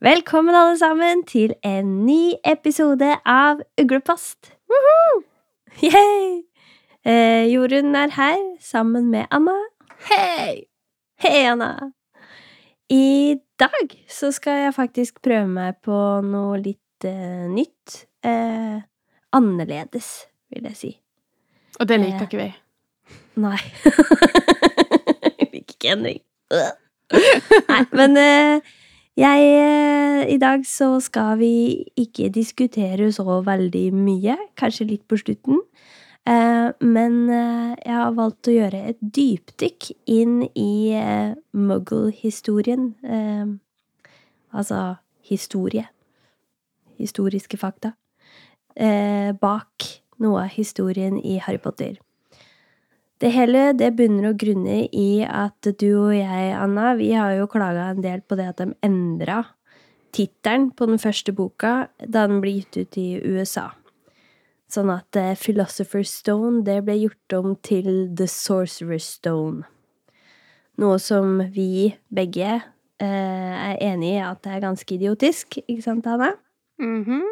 Velkommen, alle sammen, til en ny episode av Uglepost. Yay! Eh, Jorunn er her sammen med Anna. Hei! Hei, Anna! I dag så skal jeg faktisk prøve meg på noe litt eh, nytt. Eh, annerledes, vil jeg si. Og det liker ikke vi. Nei. Jeg liker ikke. Øh. Nei, men eh, jeg eh, I dag så skal vi ikke diskutere så veldig mye. Kanskje litt på slutten. Eh, men eh, jeg har valgt å gjøre et dypdykk inn i eh, muggle-historien. Eh, altså historie. Historiske fakta. Bak noe av historien i Harry Potter. Det hele det bunner og grunner i at du og jeg, Anna, vi har jo klaga en del på det at de endra tittelen på den første boka da den ble gitt ut i USA. Sånn at eh, Philosopher's Stone det ble gjort om til The Sorcerer's Stone. Noe som vi begge eh, er enig i at det er ganske idiotisk, ikke sant, Anna? Mhm.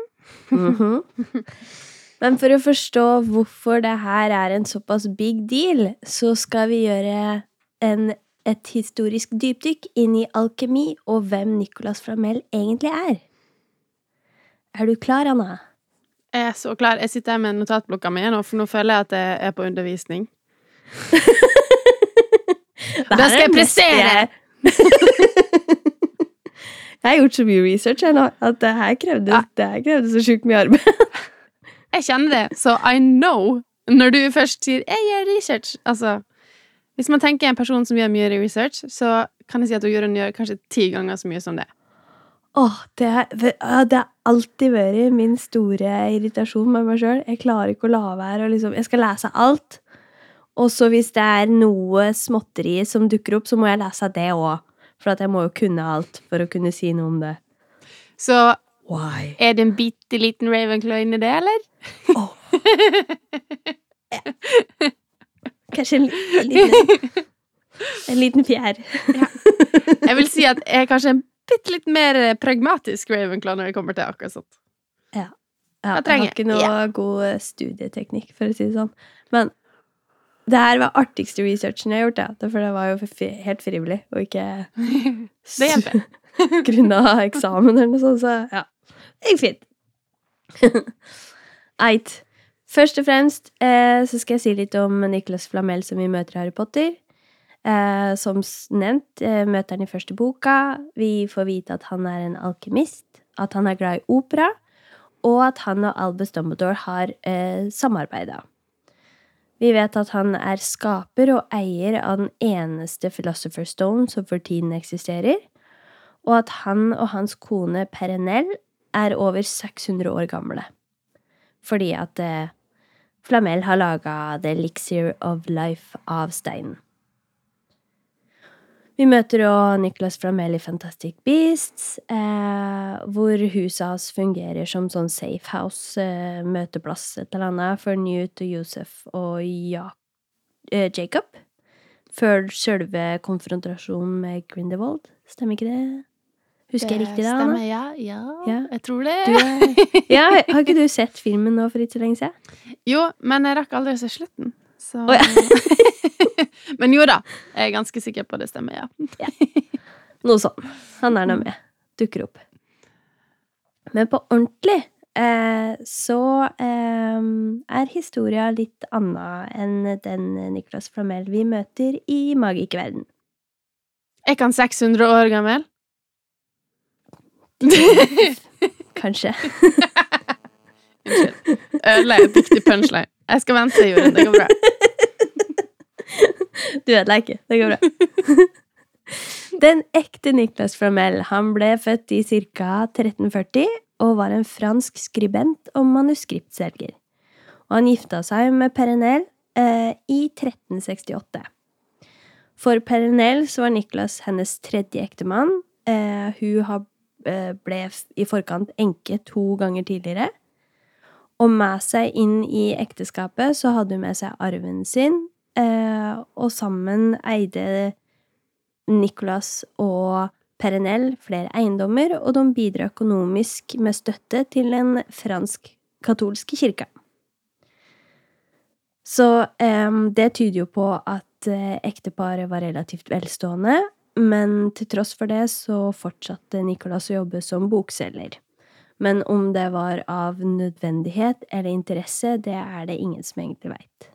Mhm. Men for å forstå hvorfor det her er en såpass big deal, så skal vi gjøre en, et historisk dypdykk inn i alkemi og hvem Nicolas Flamel egentlig er. Er du klar, Anna? Jeg er så klar. Jeg sitter her med notatblokka mi nå, for nå føler jeg at jeg er på undervisning. Da skal jeg prestere! Jeg har gjort så mye research jeg nå, at det her krevde, Ja. det her krevde så sjukt mye arbeid. Jeg kjenner det, så I know når du først sier 'jeg gjør research'. Altså, hvis man tenker en person som gjør mye research, så kan jeg si at Jorunn gjør kanskje ti ganger så mye som det. Åh, det, det har alltid vært min store irritasjon med meg sjøl. Jeg klarer ikke å la være liksom Jeg skal lese alt. Og så hvis det er noe småtteri som dukker opp, så må jeg lese det òg. For jeg må jo kunne alt for å kunne si noe om det. Så Why? er det en bitte liten Ravenclaw inni det, eller? Kanskje en, li- en liten En liten fjær. Jeg vil si at jeg er kanskje en bitte litt mer eh, pragmatisk Ravenclaw når det kommer til akkurat sånt. Ja, Jeg jeg trenger- har ikke noe god studieteknikk, for å si det sånn. Men det her var artigste researchen jeg har gjort, ja. for det var jo helt frivillig, og ikke grunna eksamen eller noe sånt, så ja. Det gikk fint. Eit. Først og fremst eh, så skal jeg si litt om Nicholas Flamel som vi møter i Harry Potter. Eh, som nevnt eh, møter han i første boka. Vi får vite at han er en alkymist, at han er glad i opera, og at han og Albus Dumbledore har eh, samarbeida. Vi vet at han er skaper og eier av den eneste Philosopher's Stone som for tiden eksisterer, og at han og hans kone Perenell er over 600 år gamle. Fordi at eh, Flamel har laga The Elixir of Life av steinen. Vi møter jo Nicholas Flamel i Fantastic Beasts, eh, hvor huset hans fungerer som sånn safe house, eh, møteplass, et eller annet, for Newt og Josef og ja, eh, Jacob. Før sjølve konfrontasjonen med Grindelwald. Stemmer ikke det? Husker jeg riktig Anna? Stemmer, ja, ja. Ja. Jeg tror det. Er, ja, har ikke du sett filmen nå for ikke så lenge siden? Jo, men jeg rakk aldri å se slutten, så Å, Men jo da, jeg er ganske sikker på det stemmer, ja. Noe sånn. Han er nå med. Dukker opp. Men på ordentlig eh, så eh, er historia litt anna enn den Nicolas Flamel vi møter i Magikerverden. Er ikke han 600 år gammel? Kanskje. Unnskyld. Ødela viktig punchline. Jeg skal vente, Jorunn. Det går bra. Du ødela ikke. Det går bra. Den ekte Niklas Flamel han ble født i ca. 1340 og var en fransk skribent og manuskriptselger. Og han gifta seg med Perenel eh, i 1368. For Perenel så var Niklas hennes tredje ektemann. Eh, hun har, ble i forkant enke to ganger tidligere. Og med seg inn i ekteskapet så hadde hun med seg arven sin, eh, og sammen eide Nicolas og Perenel flere eiendommer, og de bidro økonomisk med støtte til den fransk-katolske kirka. Så eh, det tyder jo på at eh, ekteparet var relativt velstående, men til tross for det så fortsatte Nicolas å jobbe som bokselger. Men om det var av nødvendighet eller interesse, det er det ingen som egentlig veit.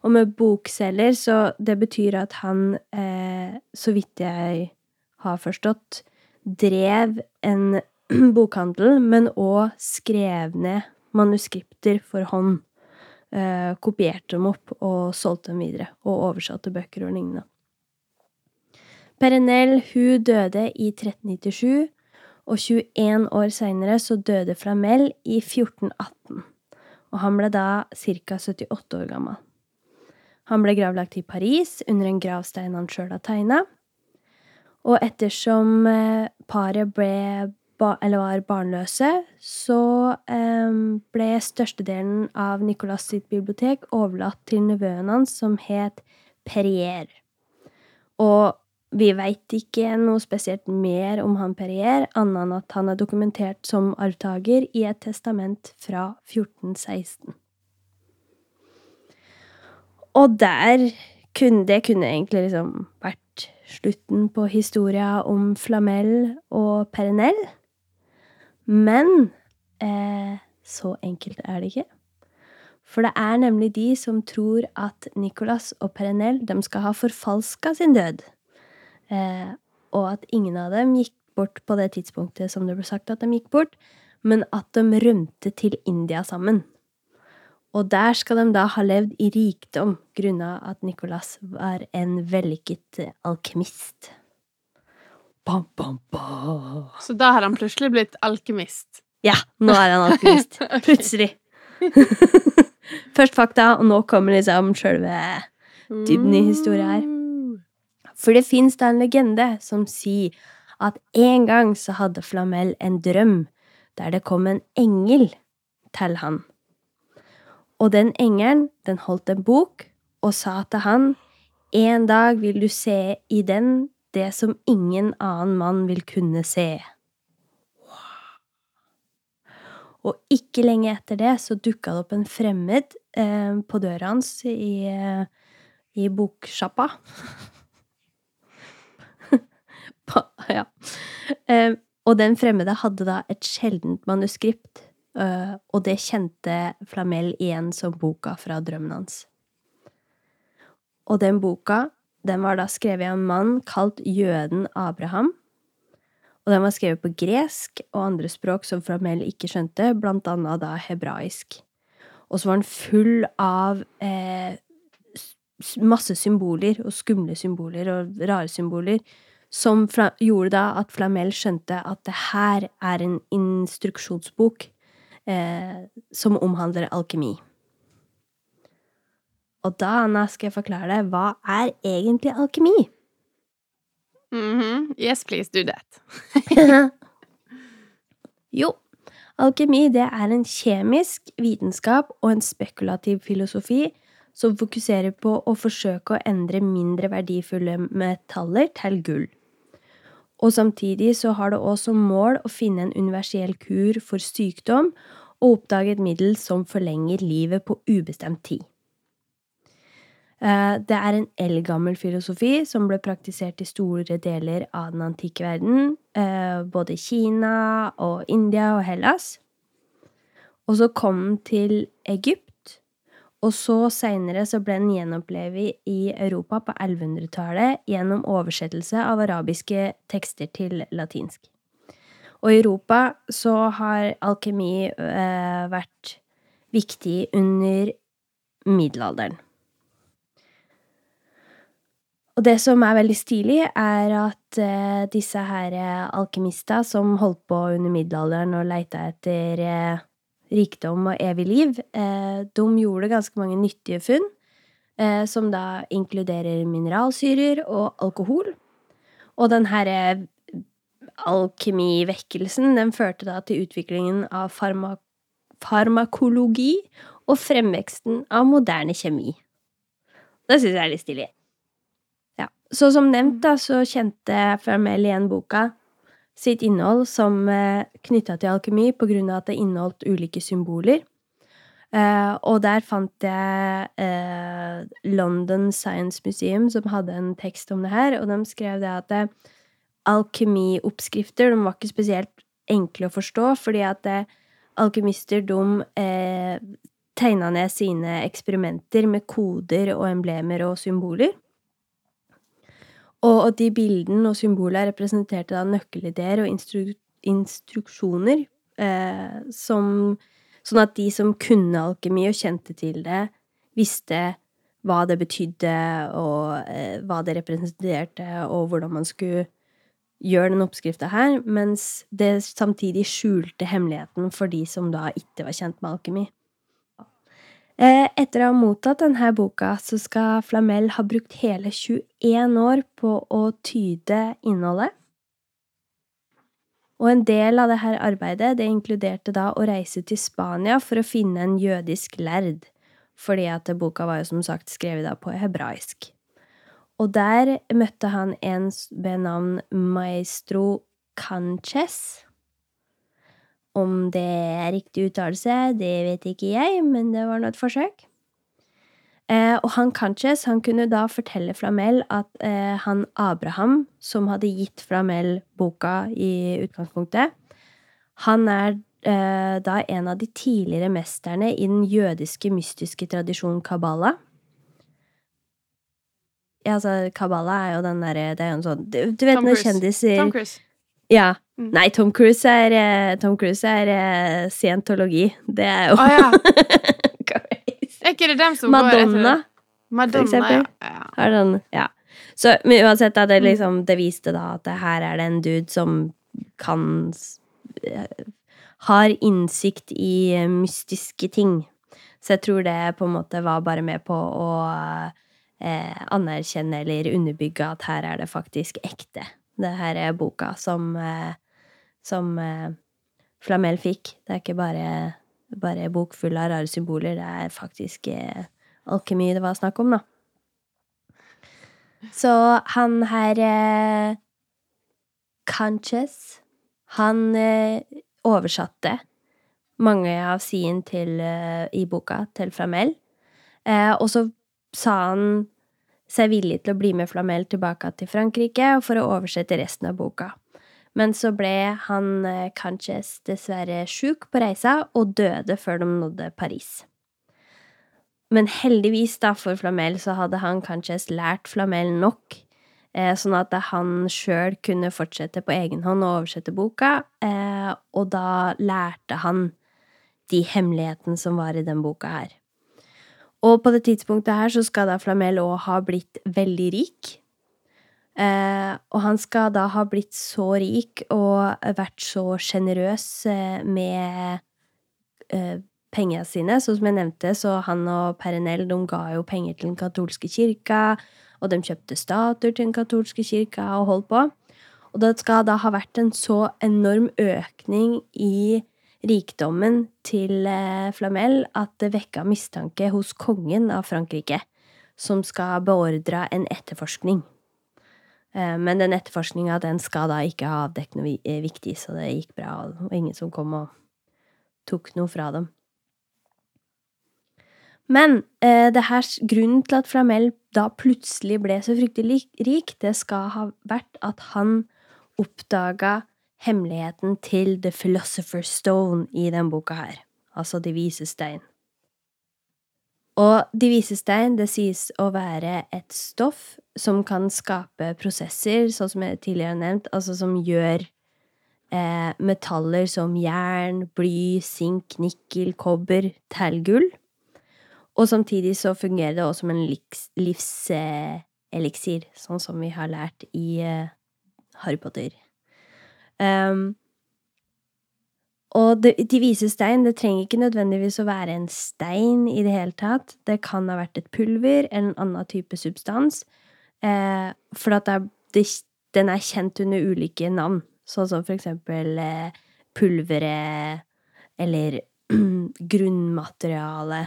Og med bokselger, så det betyr at han, eh, så vidt jeg har forstått, drev en bokhandel, men òg skrev ned manuskripter for hånd. Eh, kopierte dem opp og solgte dem videre, og oversatte bøker og lignende. Perenell, hun døde i 1397, og 21 år seinere så døde Flamel i 1418, og han ble da ca. 78 år gammel. Han ble gravlagt i Paris under en gravstein han sjøl har tegna, og ettersom eh, paret ble eller var barnløse, så eh, ble størstedelen av Nicolas sitt bibliotek overlatt til nevøen hans, som het Perrier. Og vi veit ikke noe spesielt mer om han Perrier, annet enn at han er dokumentert som arvtaker i et testament fra 1416. Og der kunne Det kunne egentlig liksom vært slutten på historia om Flamel og Perenel. Men eh, så enkelt er det ikke. For det er nemlig de som tror at Nicolas og Perenel skal ha forfalska sin død. Eh, og at ingen av dem gikk bort på det tidspunktet som det ble sagt at de gikk bort, men at de rømte til India sammen. Og der skal de da ha levd i rikdom grunna at Nicolas var en vellykket alkymist. Bam, bam, bam. Så da har han plutselig blitt alkymist? Ja, nå er han alkymist. Plutselig. Først fakta, og nå kommer liksom sjølve dybden i historia her. For det fins da en legende som sier at en gang så hadde Flamel en drøm der det kom en engel til han. Og den engelen, den holdt en bok og sa til han, en dag vil du se i den det som ingen annen mann vil kunne se. Og ikke lenge etter det så dukka det opp en fremmed eh, på døra hans i, eh, i boksjappa. ja. Eh, og den fremmede hadde da et sjeldent manuskript, eh, og det kjente Flamel igjen som boka fra drømmen hans. Og den boka, den var da skrevet av en mann kalt jøden Abraham. Og den var skrevet på gresk og andre språk som Flamel ikke skjønte, blant annet da hebraisk. Og så var den full av eh, masse symboler, og skumle symboler og rare symboler, som gjorde da at Flamel skjønte at det her er en instruksjonsbok eh, som omhandler alkemi. Og da, Anna, skal jeg forklare deg hva er egentlig alkemi? Mm -hmm. Yes, please do that. jo, alkemi det er en kjemisk vitenskap og en spekulativ filosofi som fokuserer på å forsøke å endre mindre verdifulle metaller til gull. Og samtidig så har det også som mål å finne en universell kur for sykdom og oppdage et middel som forlenger livet på ubestemt tid. Eh, det er en eldgammel filosofi som ble praktisert i store deler av den antikke verden, eh, både Kina og India og Hellas. Og så kom den til Egypt og så seinere så ble den gjenopplevd i Europa på 1100-tallet gjennom oversettelse av arabiske tekster til latinsk. Og i Europa så har alkemi eh, vært viktig under middelalderen. Og det som er veldig stilig, er at eh, disse her alkemister som holdt på under middelalderen og leita etter eh, rikdom og evig liv, eh, de gjorde ganske mange nyttige funn, eh, som da inkluderer mineralsyrer og alkohol. Og den herre alkemivekkelsen, den førte da til utviklingen av farmak farmakologi og fremveksten av moderne kjemi. Det syns jeg er litt stilig. Ja. så som nevnt, da, så kjente Fermel igjen boka sitt innhold som eh, knytta til alkemi på grunn av at det inneholdt ulike symboler. Eh, og der fant jeg eh, London Science Museum, som hadde en tekst om det her, og de skrev det at alkemioppskrifter de var ikke spesielt enkle å forstå, fordi at alkemister de tegna ned sine eksperimenter med koder og emblemer og symboler. Og de bildene og symbolene representerte da nøkkelideer og instru instruksjoner eh, som Sånn at de som kunne alkemi og kjente til det, visste hva det betydde, og eh, hva det representerte, og hvordan man skulle gjøre den oppskrifta her, mens det samtidig skjulte hemmeligheten for de som da ikke var kjent med alkemi. Eh, etter å ha mottatt denne boka, så skal Flamel ha brukt hele 21 år på å tyde innholdet. Og en del av dette arbeidet det inkluderte da å reise til Spania for å finne en jødisk lærd, fordi at boka var jo som sagt skrevet da på hebraisk. Og der møtte han en ved navn Maestro Canches. Om det er riktig uttalelse, det vet ikke jeg, men det var nå et forsøk. Eh, og han Kanches han kunne da fortelle Flamel at eh, han Abraham, som hadde gitt Flamel boka i utgangspunktet, han er eh, da en av de tidligere mesterne i den jødiske mystiske tradisjonen kabbala. Ja, altså, kabbala er jo den derre Det er jo en sånn Du, du vet når kjendiser Tom Cruise. Ja. Mm. Nei, Tom Cruise er, eh, Tom Cruise er eh, scientologi. Det er jo ah, ja. Er ikke det dem som går etter Madonna Madonna, eksempel. ja. har den Ja. Så, men uansett, da, det, liksom, det viste da at det her er det en dude som kan eh, Har innsikt i mystiske ting. Så jeg tror det på en måte var bare med på å eh, anerkjenne eller underbygge at her er det faktisk ekte. Det her er boka som, eh, som eh, Flamel fikk. Det er ikke bare, bare bok full av rare symboler, det er faktisk eh, alkemi det var snakk om, da. Så han her eh, Canches, han eh, oversatte mange av siden til, eh, i boka til Flamel. Eh, og så sa han seg villig til å bli med Flamel tilbake til Frankrike for å oversette resten av boka. Men så ble han eh, Canches dessverre sjuk på reisa og døde før de nådde Paris. Men heldigvis da for Flamel så hadde han Canches lært Flamel nok, eh, sånn at han sjøl kunne fortsette på egen hånd å oversette boka, eh, og da lærte han de hemmelighetene som var i den boka her. Og på det tidspunktet her så skal da Flamel òg ha blitt veldig rik. Eh, og han skal da ha blitt så rik og vært så sjenerøs eh, med eh, pengene sine. Så som jeg nevnte, så han og Perenell de ga jo penger til den katolske kirka, og de kjøpte statuer til den katolske kirka og holdt på. Og det skal da ha vært en så enorm økning i rikdommen til eh, Flamel at det vekka mistanke hos kongen av Frankrike, som skal beordre en etterforskning. Eh, Men den etterforskninga den skal da ikke ha avdekket noe eh, viktig, så det gikk bra, og ingen som kom og tok noe fra dem. Men eh, det her, grunnen til at Flamel da plutselig ble så fryktelig rik, det skal ha vært at han oppdaga hemmeligheten til The Philosopher's Stone i den boka her, altså De vises stein. Og De vise stein, det sies å være et stoff som kan skape prosesser, sånn som jeg tidligere har nevnt, altså som gjør eh, metaller som jern, bly, sink, nikkel, kobber til gull. Og samtidig så fungerer det også som en livseliksir, sånn som vi har lært i eh, Harry Potter. Um, og det, de vise stein, det trenger ikke nødvendigvis å være en stein i det hele tatt. Det kan ha vært et pulver eller en annen type substans. Eh, for at det det, den er kjent under ulike navn, sånn som for eksempel eh, pulveret eller grunnmateriale.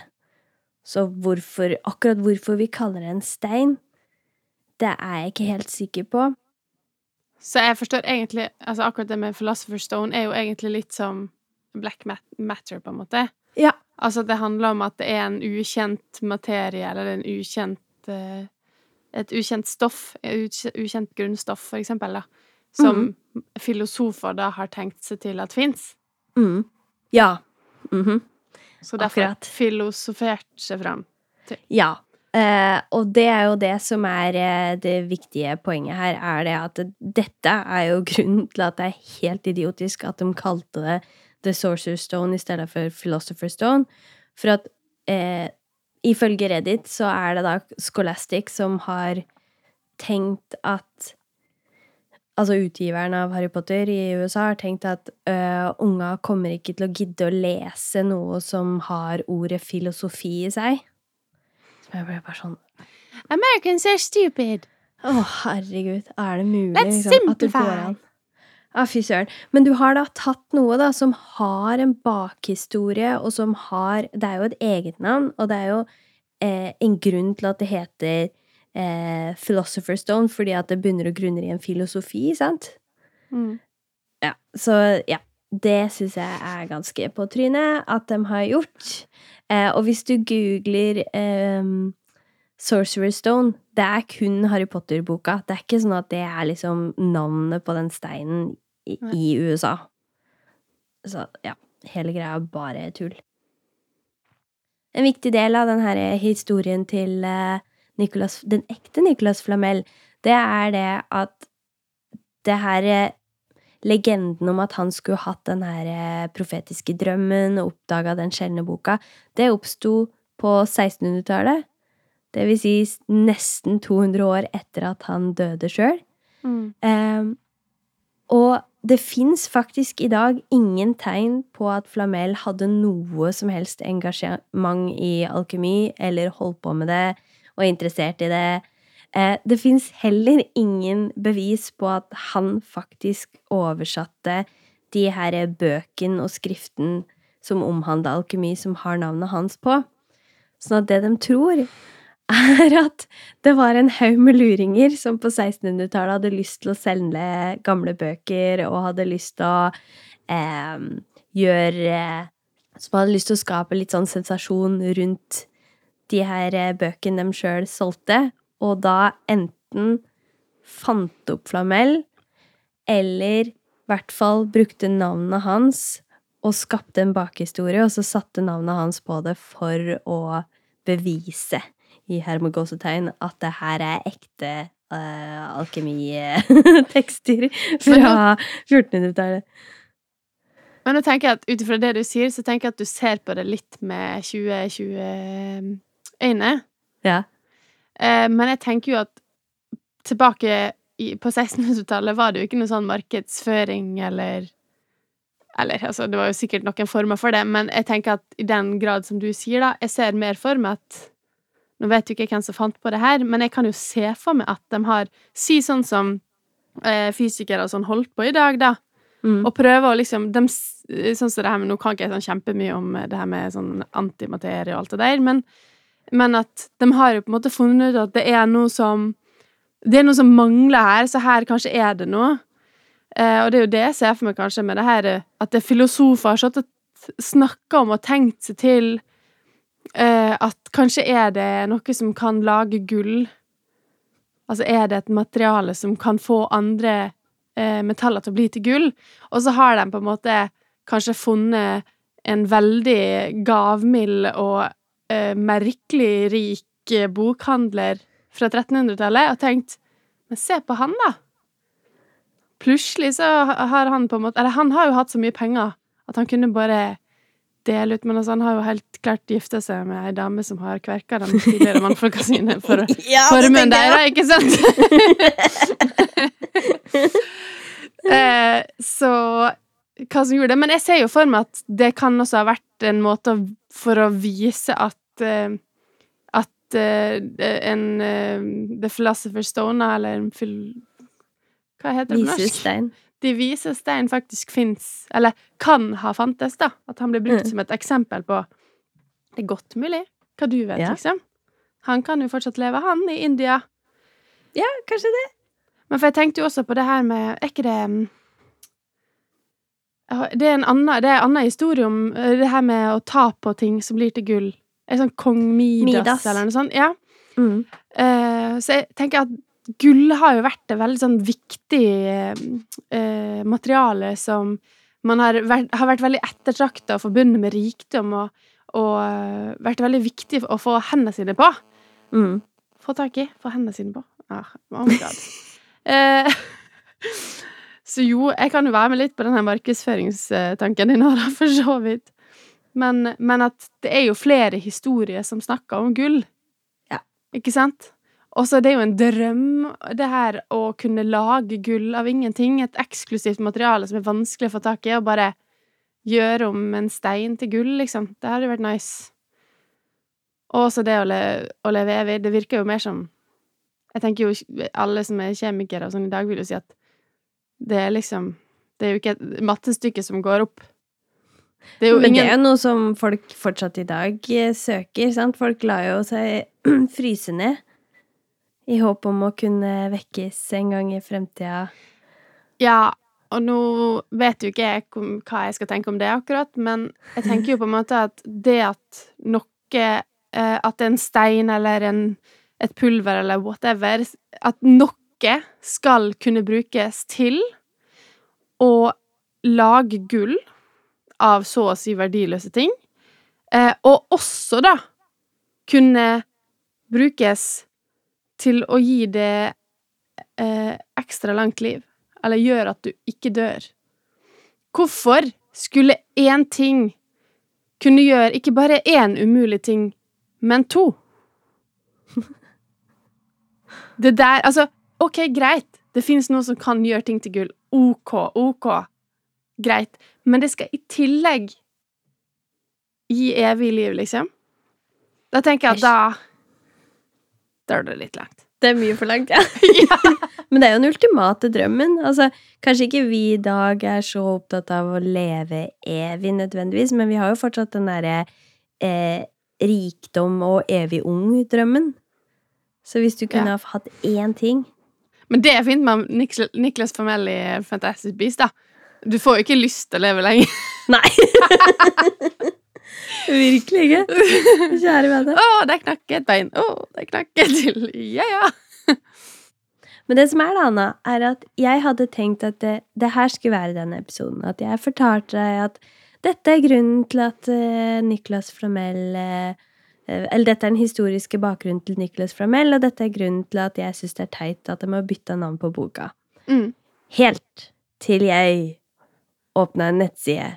Så hvorfor, akkurat hvorfor vi kaller det en stein, Det er jeg ikke helt sikker på. Så jeg forstår egentlig altså Akkurat det med Philosopher's Stone er jo egentlig litt som black matter, på en måte. Ja. Altså, det handler om at det er en ukjent materie, eller en ukjent eh, Et ukjent stoff, et ukjent grunnstoff, for eksempel, da, som mm. filosofer da har tenkt seg til at fins. Mm. Ja. Mhm. Så derfor Akkurat. filosofert seg fram. Ja. Eh, og det er jo det som er eh, det viktige poenget her, er det at dette er jo grunnen til at det er helt idiotisk at de kalte det The Sorcerer's Stone i stedet for Philosopher's Stone. For at eh, ifølge Reddit så er det da Scholastic som har tenkt at Altså utgiveren av Harry Potter i USA har tenkt at øh, unga kommer ikke til å gidde å lese noe som har ordet filosofi i seg. Jeg ble bare sånn Americans are stupid! Å, herregud, er det mulig? Let's liksom, at det går an? Ja, fy søren. Men du har da tatt noe da som har en bakhistorie, og som har Det er jo et eget navn, og det er jo eh, en grunn til at det heter eh, Philosopher's Stone, fordi at det bunner og grunner i en filosofi, sant? Mm. Ja, så ja. Det syns jeg er ganske på trynet at de har gjort. Eh, og hvis du googler eh, Sorcerer's Stone, det er kun Harry Potter-boka. Det er ikke sånn at det er liksom navnet på den steinen i, i USA. Så ja, hele greia er bare tull. En viktig del av denne historien til eh, Nicolas, den ekte Nicolas Flamel, det er det at det her eh, legenden om at han skulle hatt den her eh, profetiske drømmen og oppdaga den sjeldne boka, det oppsto på 1600-tallet. Det vil si nesten 200 år etter at han døde sjøl. Mm. Um, og det fins faktisk i dag ingen tegn på at Flamel hadde noe som helst engasjement i alkemi, eller holdt på med det og er interessert i det. Eh, det fins heller ingen bevis på at han faktisk oversatte de her bøkene og skriften som omhandla alkemi, som har navnet hans på. Sånn at det de tror, er at det var en haug med luringer som på 1600-tallet hadde lyst til å selge gamle bøker og hadde lyst til å eh, gjøre Som hadde lyst til å skape litt sånn sensasjon rundt de her bøkene de sjøl solgte, og da enten fant opp Flamel, eller i hvert fall brukte navnet hans og skapte en bakhistorie, og så satte navnet hans på det for å bevise i hermogåsetegn at det her er ekte uh, alkemitekster fra 1400-tallet. Men nå tenker jeg at ut ifra det du sier, så tenker jeg at du ser på det litt med 2020-øyne. Ja. Eh, men jeg tenker jo at tilbake i, på 1600-tallet var det jo ikke noe sånn markedsføring eller Eller altså, det var jo sikkert noen former for det, men jeg tenker at i den grad som du sier, da, jeg ser mer for meg at Nå vet jo ikke hvem som fant på det her, men jeg kan jo se for meg at de har Si sånn som eh, fysikere og sånn holdt på i dag, da. Mm. Og prøve å liksom de, Sånn som det her med Nå kan ikke jeg sånn kjempemye om det her med sånn antimaterie og alt det der, men, men at de har jo på en måte funnet ut at det er noe som Det er noe som mangler her, så her kanskje er det noe. Eh, og det er jo det jeg ser for meg kanskje med det her at det er filosofer har satt og snakka om og tenkt seg til eh, at kanskje er det noe som kan lage gull. Altså er det et materiale som kan få andre eh, metaller til å bli til gull, og så har de på en måte kanskje funnet en veldig gavmild og eh, merkelig rik eh, bokhandler fra 1300-tallet og tenkt Men se på han, da! Plutselig så har han på en måte Eller han har jo hatt så mye penger at han kunne bare dele ut Men altså, han har jo helt klart gifta seg med ei dame som har kverka de tidligere mannfolka sine for Ja, formuen deres, ikke sant? eh, så hva som gjorde det? Men jeg ser jo for meg at det kan også ha vært en måte for å vise at uh, At uh, en uh, The Philosopher's Stone, eller en fil... Hva heter det på norsk? Visestein. De vise stein faktisk fins, eller kan ha fantes, da. At han blir brukt Mm. som et eksempel på Det er godt mulig. Hva du vet, Ja. liksom. Han kan jo fortsatt leve, han, i India. Ja, kanskje det. Men for jeg tenkte jo også på det her med Er ikke det mm, Det er en annen, det er en annen historie om eh, det her med å ta på ting som blir til gull. En sånn kong Midas, Midas. eller noe sånt? Ja. Mm. Uh, så jeg tenker at gull har jo vært et veldig sånn viktig eh, materiale som man har vært, har vært veldig ettertrakta og forbundet med rikdom, og, og uh, vært veldig viktig å få hendene sine på. Mm. Få tak i, få hendene sine på. Ah, oh my god. så jo, jeg kan jo være med litt på den her markedsføringstanken din, Nora, for så vidt. Men, men at det er jo flere historier som snakker om gull. Ja. Ikke sant? Og så er det jo en drøm, det her å kunne lage gull av ingenting. Et eksklusivt materiale som er vanskelig å få tak i, og bare gjøre om en stein til gull, liksom. Det hadde jo vært nice. Og også det å, le, å leve evig. Det virker jo mer som Jeg tenker jo alle som er kjemikere og sånn i dag, vil jo si at det er liksom Det er jo ikke et mattestykke som går opp. Det er jo Men det er noe som folk fortsatt i dag eh, søker, sant? Folk lar jo seg fryse ned i håp om å kunne vekkes en gang i fremtida. Ja, og nå vet jo ikke jeg hva jeg skal tenke om det akkurat, men jeg tenker jo på en måte at det at noe eh, At en stein eller en, et pulver eller whatever At noe skal kunne brukes til å lage gull av så å si verdiløse ting, eh, og også da kunne brukes til å gi det eh, ekstra langt liv, eller gjøre at du ikke dør. Hvorfor skulle én ting kunne gjøre ikke bare én umulig ting, men to? Det der Altså, OK, greit, det finnes noe som kan gjøre ting til gull. OK, OK, greit, men det skal i tillegg gi evig liv, liksom? Da tenker jeg at da Da er det litt langt. Det er mye for langt, ja. Men det er jo den ultimate drømmen. Altså, kanskje ikke vi i dag er så opptatt av å leve evig nødvendigvis, men vi har jo fortsatt den derre eh, rikdom og evig ung-drømmen. Så hvis du kunne Ja. ha hatt én ting Men det er fint med Niklas, Niklas Formell i Fantastic Beast, da. Du får jo ikke lyst til å leve lenge. Nei! Virkelig ikke. Kjære vene. Å, der knakk et bein. Å, der knakk et til. Ja, ja. Men det som er da, Anna, er at jeg hadde tenkt at det, det her skulle være denne episoden. At jeg fortalte deg at dette er grunnen til at uh, Niklas Flamel eh, eh, Eller dette er den historiske bakgrunnen til Niklas Flamel, og dette er grunnen til at jeg syns det er teit at de har bytta navn på boka. Mm. Helt til jeg åpna en nettside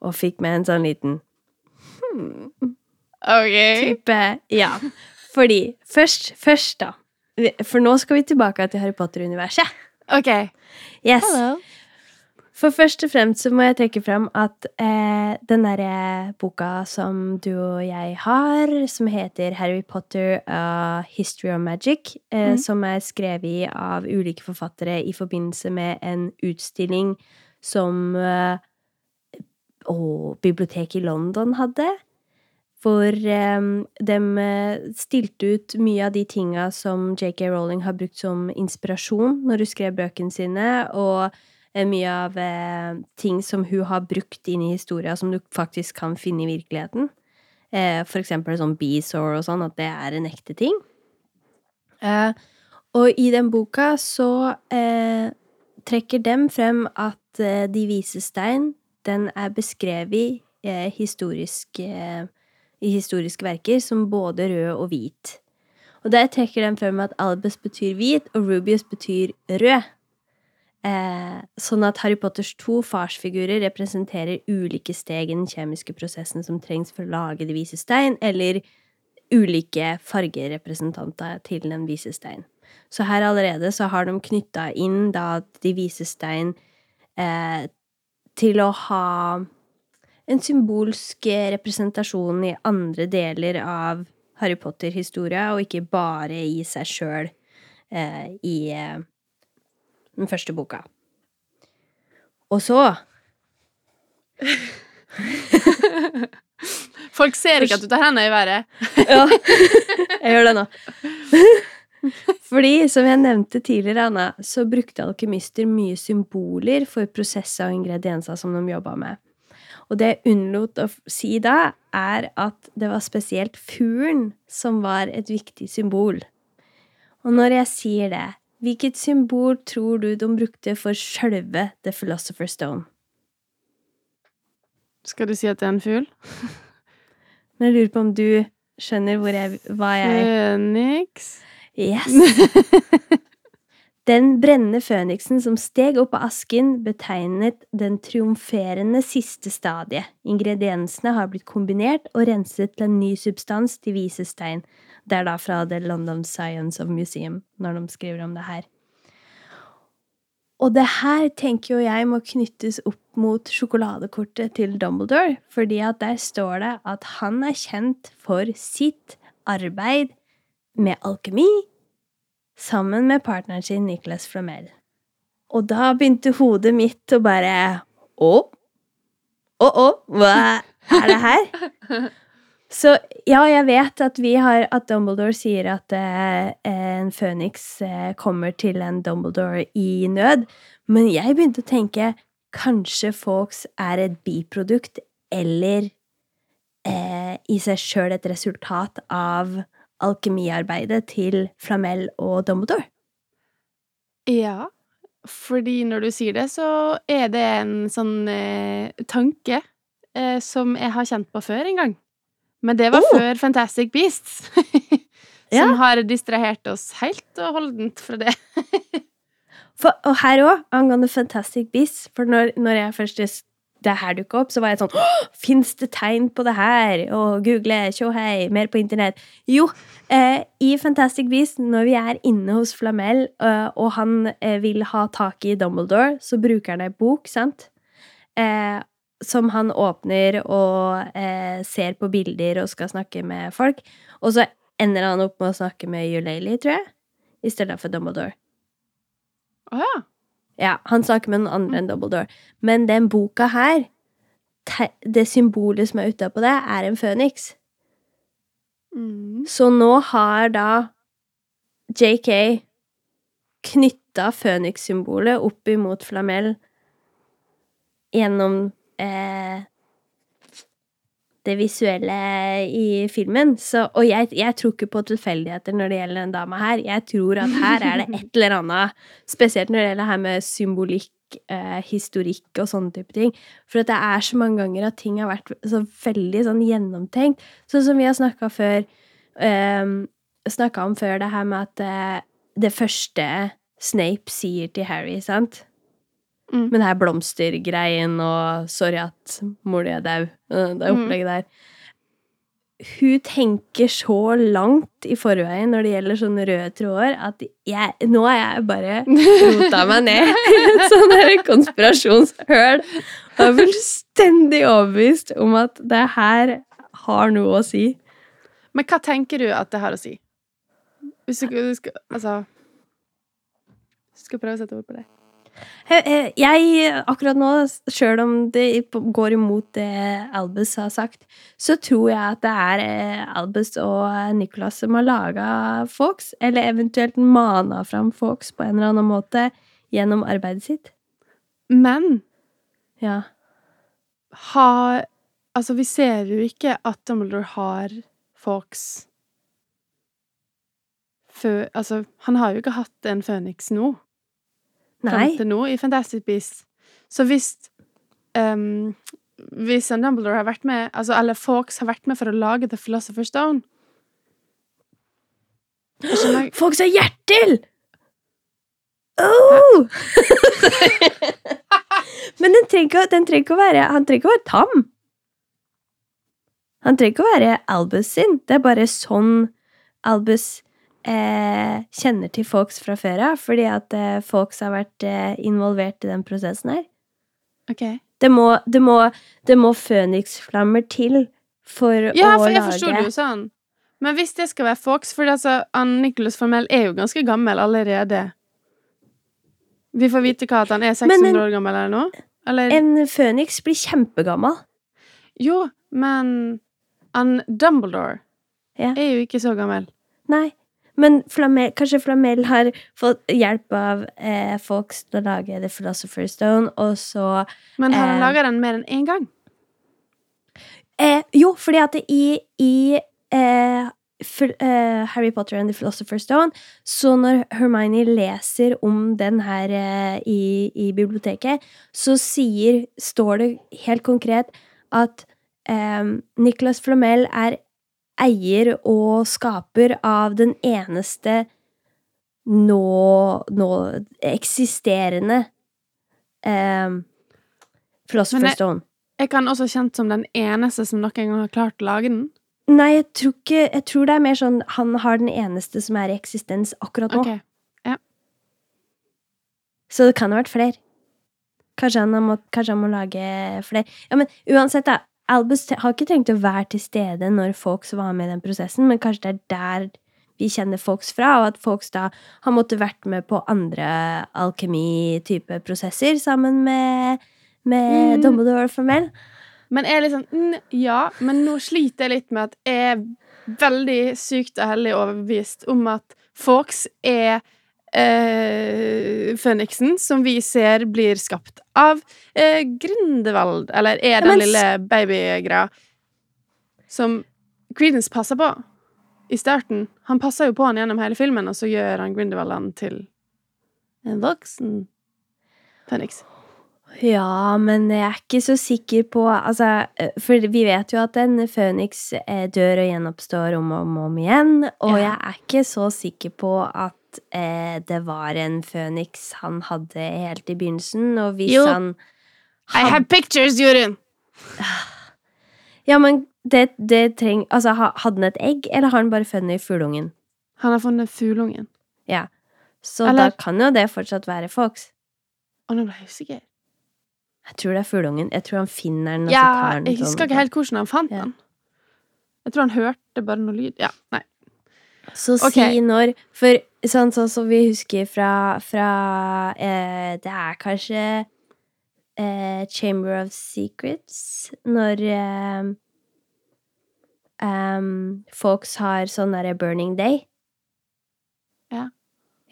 og fikk med en sånn liten OK. type Ja. Fordi Først, først, da. For nå skal vi tilbake til Harry Potter-universet. OK. Yes. For først og fremst så må jeg trekke fram at eh, den derre boka som du og jeg har, som heter Harry Potter A History of Magic, eh, mm. som er skrevet av ulike forfattere i forbindelse med en utstilling som eh, å, biblioteket i London hadde. Hvor eh, de stilte ut mye av de tinga som JK Rowling har brukt som inspirasjon når hun skrev bøkene sine, og eh, mye av eh, ting som hun har brukt inn i historia, som du faktisk kan finne i virkeligheten. Eh, for eksempel sånn Beesore og sånn, at det er en ekte ting. Eh, og i den boka så eh, trekker dem frem at eh, De vise stein, den er beskrevet i historisk eh, i historiske verker som både rød og hvit. Og der trekker de frem at Albus betyr hvit, og Rubius betyr rød. Eh, sånn at Harry Potters to farsfigurer representerer ulike steg i den kjemiske prosessen som trengs for å lage De vise stein, eller ulike fargerepresentanter til Den vise stein. Så her allerede så har de knytta inn da De vise stein eh, til å ha en symbolsk representasjon i andre deler av Harry Potter-historia, og ikke bare i seg sjøl eh, i eh, den første boka. Og så Folk ser ikke at du tar hendene i været. Ja, jeg gjør det nå. Fordi, som jeg nevnte tidligere, Anna, så brukte alkymister mye symboler for prosesser og ingredienser som de jobba med. Og det jeg unnlot å si da, er at det var spesielt fuglen som var et viktig symbol. Og når jeg sier det, hvilket symbol tror du de brukte for sjølve The Philosopher's Stone? Skal du si at det er en fugl? Men jeg lurer på om du skjønner hvor jeg, hva jeg Føniks? Yes! Den brennende føniksen som steg opp av asken, betegnet den triumferende siste stadiet. Ingrediensene har blitt kombinert og renset til en ny substans til vises tegn. Det er da fra The London Science of Museum, når de skriver om det her. Og det her tenker jo jeg må knyttes opp mot sjokoladekortet til Dumbledore, fordi at der står det at han er kjent for sitt arbeid med alkemi sammen med partneren sin Nicholas Flamel. Og da begynte hodet mitt å bare Å? Å, å, hva er det her? Så ja, jeg vet at vi har At Dumbledore sier at eh, en føniks eh, kommer til en Dumbledore i nød, men jeg begynte å tenke kanskje Fawkes er et biprodukt eller eh, i seg sjøl et resultat av alkemiarbeidet til Flamel og Dumbledore. Ja, fordi når du sier det, så er det en sånn eh, tanke eh, som jeg har kjent på før en gang. Men det var Oh! før Fantastic Beasts. som Ja. har distrahert oss helt og holdent fra det. For, og her òg, angående Fantastic Beasts, for når, når jeg først det her dukka opp, så var jeg sånn Fins det tegn på det her? Og google, tjo hei, mer på internett. Jo, eh, i Fantastic Beasts, når vi er inne hos Flamel, eh, og han eh, vil ha tak i Dumbledore, så bruker han ei bok, sant? Som han åpner og eh, ser på bilder og skal snakke med folk. Og så ender han opp med å snakke med Eulalie, tror jeg, i stedet for Dumbledore. Å ja. Ja, han snakker med noen andre enn Dumbledore. Men den boka her, det symbolet som er utapå det, er en føniks. Mm. Så nå har da JK knytta fønikssymbolet opp imot Flamel gjennom eh, det visuelle i filmen. Så, og jeg, jeg tror ikke på tilfeldigheter når det gjelder den dama her. Jeg tror at her er det et eller annet, spesielt når det gjelder det her med symbolikk, eh, historikk og sånne type ting. For det er så mange ganger at ting har vært så veldig sånn gjennomtenkt. Sånn som vi har snakka før um, Snakka om før, det her med at eh, det første Snape sier til Harry, sant? Mm. Men det her blomstergreien og 'sorry at mor di er dau', eh, det Mm. opplegget der. Hun tenker så langt i forveien når det gjelder sånne røde tråder, at jeg, nå er jeg bare rota meg ned i et der konspirasjonshøl og er fullstendig overbevist om at det her har noe å si. Men hva tenker du at det har å si? Hvis du, du skal Altså skal prøve å sette ord på det. Eh, eh, Jeg, akkurat nå, sjøl om det går imot det Albus har sagt, så tror jeg at det er eh, Albus og Nicholas som har laga Fox, eller eventuelt mana fram Fox på en eller annen måte gjennom arbeidet sitt. Men Ja. har Altså, vi ser jo ikke at Dumbledore har Fox før Altså, han har jo ikke hatt en føniks nå. Nei. Til nå i Fantastic Beasts. Så hvis um, Hvis en Dumbledore har vært med, altså, eller Fawkes har vært med for å lage The Philosopher's Stone Jeg Fawkes har hjertel! Oh! Men den trenger, den trenger ikke å være Han trenger ikke å være tam. Han trenger ikke å være Albus sin. Det er bare sånn Albus eh, kjenner til Fox fra før av, fordi at eh, Fawkes har vært eh, involvert i den prosessen her. OK. Det må, det må, det må føniksflammer til for Ja, å for jeg lage forstår det jo sånn. Men hvis det skal være Fox For altså, Ann Nicholas Formell er jo ganske gammel allerede. Vi får vite hva at han er 600 en- år gammel eller noe? Eller En føniks blir kjempegammel. Jo, men han Dumbledore Ja. er jo ikke så gammel. Nei, Men Flamel, kanskje Flamel har fått hjelp av eh, folk til å lage The Philosopher's Stone, og så Men har han Eh. laga den mer enn én gang? eh, Jo, fordi at i, i eh, eh, Harry Potter and The Philosopher's Stone, så når Hermione leser om den her eh, i, i biblioteket, så sier, står det helt konkret at eh, Nicholas Flamel er eier og skaper av den eneste nå, nå eksisterende eh, Philosopher's Stone. Er ikke han også kjent som den eneste som noen gang har klart å lage den? Nei, jeg tror ikke Jeg tror det er mer sånn han har den eneste som er i eksistens akkurat nå. Ok. Så det kan ha vært flere. Kanskje han, må, kanskje han må lage flere. Ja, men uansett, da. Albus har ikke trengt å være til stede når folks var med i den prosessen, men kanskje det er der vi kjenner folks fra, og at folks da har måttet vært med på andre alkemi-type prosesser sammen med, med Mm. Dumbledore formell. Men jeg er litt sånn mm, Ja, men nå sliter jeg litt med at jeg er veldig sykt og hellig overbevist om at Folks er eh, Føniksen som vi ser blir skapt av eh, Grindelwald, eller er Ja, den men lille babygreia som Creedence passer på i starten. Han passer jo på han gjennom hele filmen, og så gjør han Grindelwald han til en voksen Føniks. Ja, men jeg er ikke så sikker på Altså, eh, for vi vet jo at en føniks eh, dør og gjenoppstår om og om, om igjen, og Ja. jeg er ikke så sikker på at eh, det var en føniks han hadde helt i begynnelsen, og hvis Jo. han I have pictures, Jorunn! Ja, men det, det treng... Altså, hadde han et egg, eller har han bare funnet fugleungen? Han har funnet fugleungen. Ja. Så Eller- da kan jo det fortsatt være Fox. Å, nå ble jeg usikker. Jeg tror det er fugleungen. Jeg tror han finner den, Ja, jeg sånn- husker ikke helt hvordan han fant Ja. den. Jeg tror han hørte bare noe lyd. Ja, nei. Så okay. si når For sånn sånn som vi husker fra, fra eh, Det er kanskje eh, Chamber of Secrets Når eh, um, folks har sånn derre Burning Day. Ja.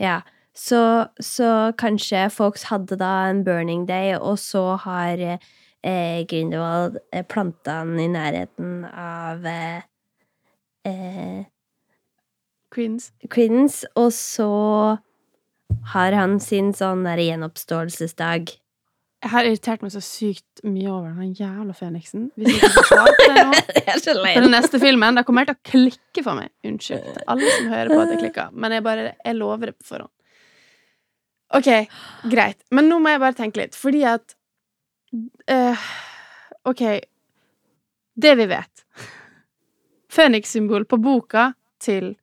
Ja. Så, så kanskje folks hadde da en Burning Day, og så har eh, Grindelwald eh, planta den i nærheten av eh, eh, Queens. Og så har han sin sånn der gjenoppståelsesdag. Jeg har irritert meg så sykt mye over den jævla Feniksen. Hvis jeg ikke det nå på den neste filmen, da kommer det til å klikke for meg. Unnskyld til alle som hører på at jeg klikker, men jeg bare Jeg lover det på forhånd. OK, greit. Men nå må jeg bare tenke litt, fordi at uh, OK. Det vi vet Føniks-symbol på boka til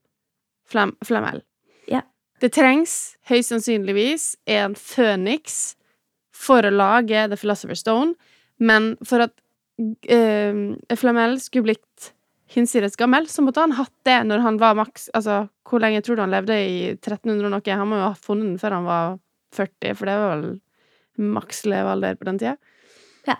Flam Flamel. Ja. Det trengs høyst sannsynligvis en føniks for å lage The Philosopher's Stone, men for at uh, Flamel skulle blitt hinsides gammel, så måtte han hatt det når han var maks Altså, hvor lenge tror du han levde i 1300 og noe? Han må jo ha funnet den før han var 40, for det var vel maks levealder på den tida. Ja.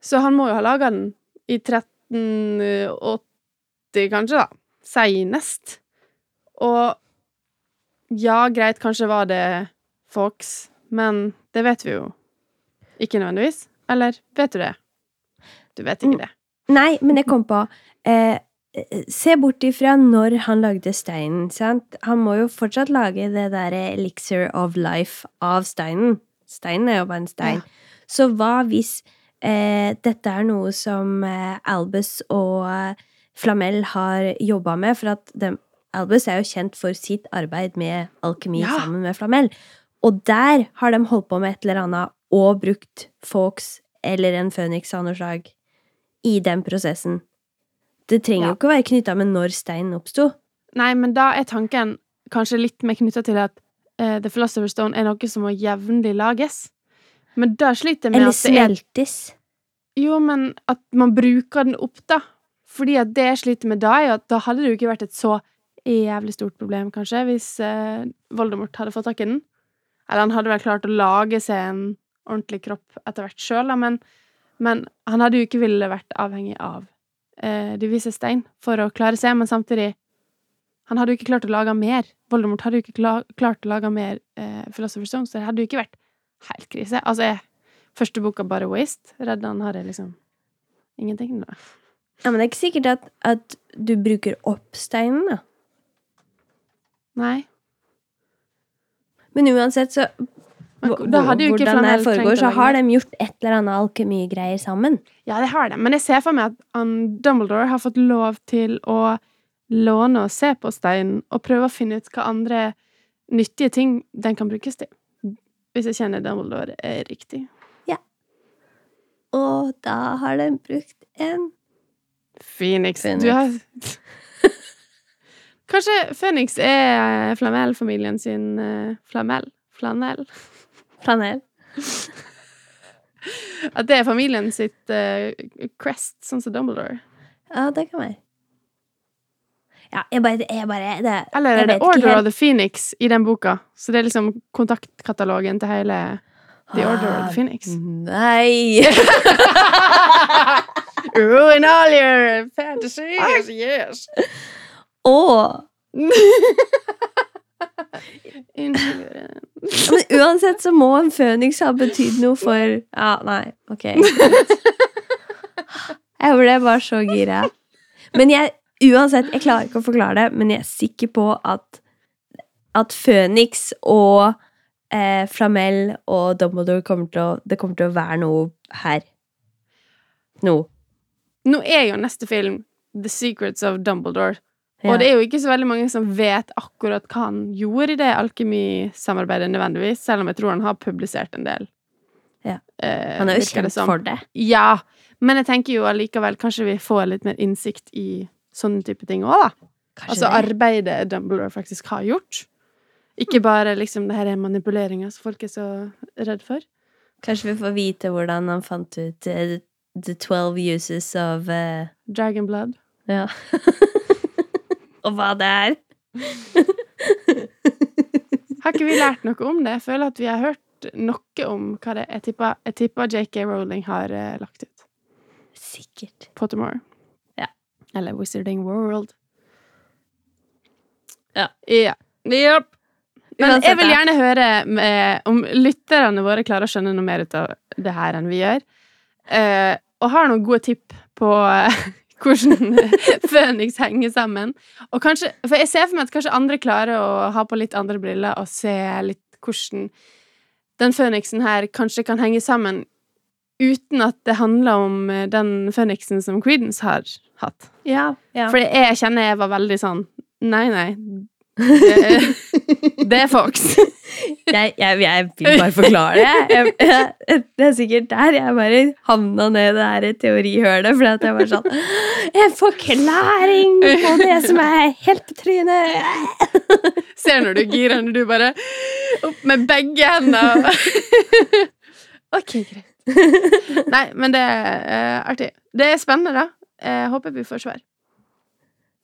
Så han må jo ha laga den i 1380, kanskje, da. Seinest. Og ja, greit, kanskje var det Fox, men det vet vi jo ikke nødvendigvis. Eller vet du det? Du vet ikke det. Nei, men jeg kom på eh, Se bort ifra når han lagde steinen, sant? Han må jo fortsatt lage det derre elixir of life av steinen. Steinen er jo bare en stein. Så hva hvis eh, dette er noe som eh, Albus og Flamel har jobba med? For at de, Albus er jo kjent for sitt arbeid med alkemi Ja. sammen med Flamel. Og der har de holdt på med et eller annet og brukt Fox eller en føniks av noe slag i den prosessen. Det trenger Ja. jo ikke å være knytta med når steinen oppsto. Nei, men da er tanken kanskje litt mer knytta til at uh, The Philosopher's Stone er noe som må jevnlig lages. Men da sliter jeg med Eller at det er smeltes. Jo, men at man bruker den opp, da. Fordi at det jeg sliter med da, er at da hadde det jo ikke vært et så jævlig stort problem, kanskje, hvis eh, Voldemort hadde fått tak i den. Eller han hadde vel klart å lage seg en ordentlig kropp etter hvert sjøl, men, men han hadde jo ikke ville vært avhengig av eh, de vise stein for å klare seg, men samtidig Han hadde jo ikke klart å lage mer. Voldemort hadde jo ikke kla klart å lage mer eh, Philosopher's Stone, så det hadde jo ikke vært helt krise. Altså, er første boka bare waste? Reddan har jeg liksom ingenting, da. Ja, men det er ikke sikkert at, at du bruker opp steinen, da. Nei. Men uansett, så da hadde jo ikke Hvordan det foregår, så har de gjort et eller annet alkemigreier sammen. Ja, det har de, Men jeg ser for meg at Dumbledore har fått lov til å låne og se på steinen og prøve å finne ut hva andre nyttige ting den kan brukes til. Hvis jeg kjenner Dumbledore er riktig. Ja. Og da har de brukt en Phoenix. Phoenix. Du har Kanskje Phoenix er Flamel-familien sin flamell? Flamel? Flanell? flanell. At det er familien sitt uh, crest, sånn som Dumbledore? Ja, det kan være. Ja, jeg bare, jeg bare det, Eller er det Order of the Phoenix i den boka? Så det er liksom kontaktkatalogen til hele The Order of the Phoenix. Nei! Ruin all your fantasies, yes! Og Men uansett så må en føniks ha betydd noe for Ja, nei, ok. Jeg ble bare så gira. Men jeg Uansett, jeg klarer ikke å forklare det, men jeg er sikker på at at Føniks og eh, Flamel og Dumbledore kommer til å Det kommer til å være noe her. Nå. Nå er jo neste film The Secrets of Dumbledore. Ja. Og det er jo ikke så veldig mange som vet akkurat hva han gjorde i det alkemisamarbeidet, nødvendigvis, selv om jeg tror han har publisert en del. Ja. Eh, Han er jo kjent for det. Ja, men jeg tenker jo allikevel kanskje vi får litt mer innsikt i sånne type ting òg, da. Kanskje Altså det. arbeidet Dumbledore faktisk har gjort. Ikke bare liksom det her er manipuleringa som folk er så redd for. Kanskje vi får vite hvordan han fant ut uh, the 12 uses of uh... Dragon Blood. Ja. Og hva det er. Har ikke vi lært noe om det? Jeg føler at vi har hørt noe om hva det er. Jeg tipper, JK Rowling har uh, lagt ut. Sikkert. Pottermore. Ja. Eller Wizarding World. Ja. Ja. Yep. Men jeg vil gjerne høre eh, om lytterne våre klarer å skjønne noe mer ut av det her enn vi gjør. Eh, og har noen gode tipp på eh, hvordan Føniks henger sammen. Og kanskje, for jeg ser for meg at kanskje andre klarer å ha på litt andre briller og se litt hvordan den føniksen her kanskje kan henge sammen uten at det handler om den føniksen som Creedence har hatt. Ja. ja. For jeg kjenner jeg var veldig sånn Nei, nei. Det er, det er Fox. jeg, jeg, jeg vil bare forklare det. Jeg, det er sikkert der jeg bare havna ned det her teorihølet. Fordi at jeg var sånn En forklaring på det som er helt på trynet! Ser når du girer når du bare Opp med begge hendene. OK, greit. Nei, men det er eh, artig. Det er spennende, da. Jeg håper vi får svar.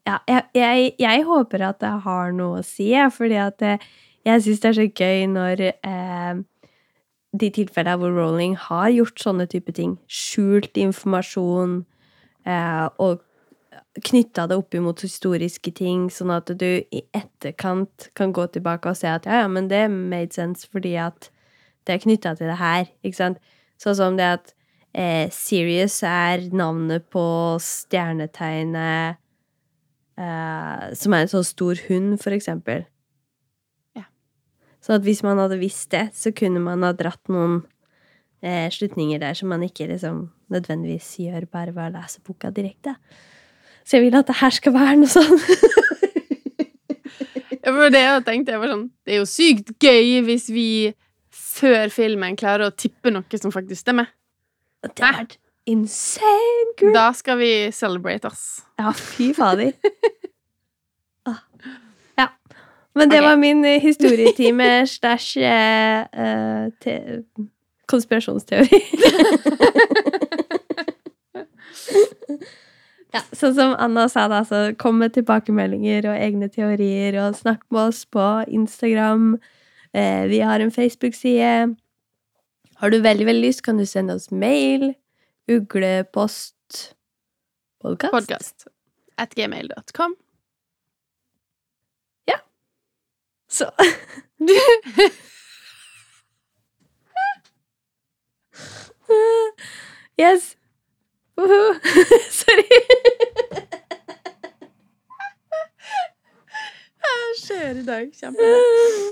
Ja, jeg, jeg, jeg håper at det har noe å si, fordi at det, jeg syns det er så gøy når eh, de tilfellene hvor Rowling har gjort sånne type ting, skjult informasjon eh, og knytta det opp imot historiske ting, sånn at du i etterkant kan gå tilbake og se at ja, ja, men det made sense fordi at det er knytta til det her, ikke sant? Sånn som det at eh, Sirius er navnet på stjernetegnet eh, som er en sånn stor hund, for eksempel. Ja. Så at hvis man hadde visst det, så kunne man ha dratt noen eh, slutninger der som man ikke liksom nødvendigvis gjør bare ved å lese boka direkte. Så jeg vil at det her skal være noe sånn. Ja, for det jeg tenkte, jeg var sånn Det er jo sykt gøy hvis vi før filmen klarer å tippe noe som faktisk stemmer. Det vært insane, girl! Da skal vi celebrate, ass. Ja, fy fader. Ah. Ja. Men det okay. var min eh, historietime stæsj eh, konspirasjonsteori. ja, sånn som Anna sa, da, så kom med tilbakemeldinger og egne teorier, og snakk med oss på Instagram. Eh, vi har en Facebook-side. Har du veldig, veldig lyst, kan du sende oss mail. Uglepost Podcast? Podcast at gmail.com. Ja. Så Yes. Woohoo. Sorry. Hva skjer i dag? Kjempebra.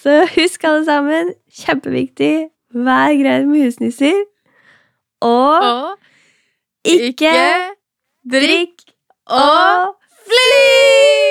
Så husk alle sammen, kjempeviktig, vær grei med husnisser og, og ikke, ikke drikk og fly!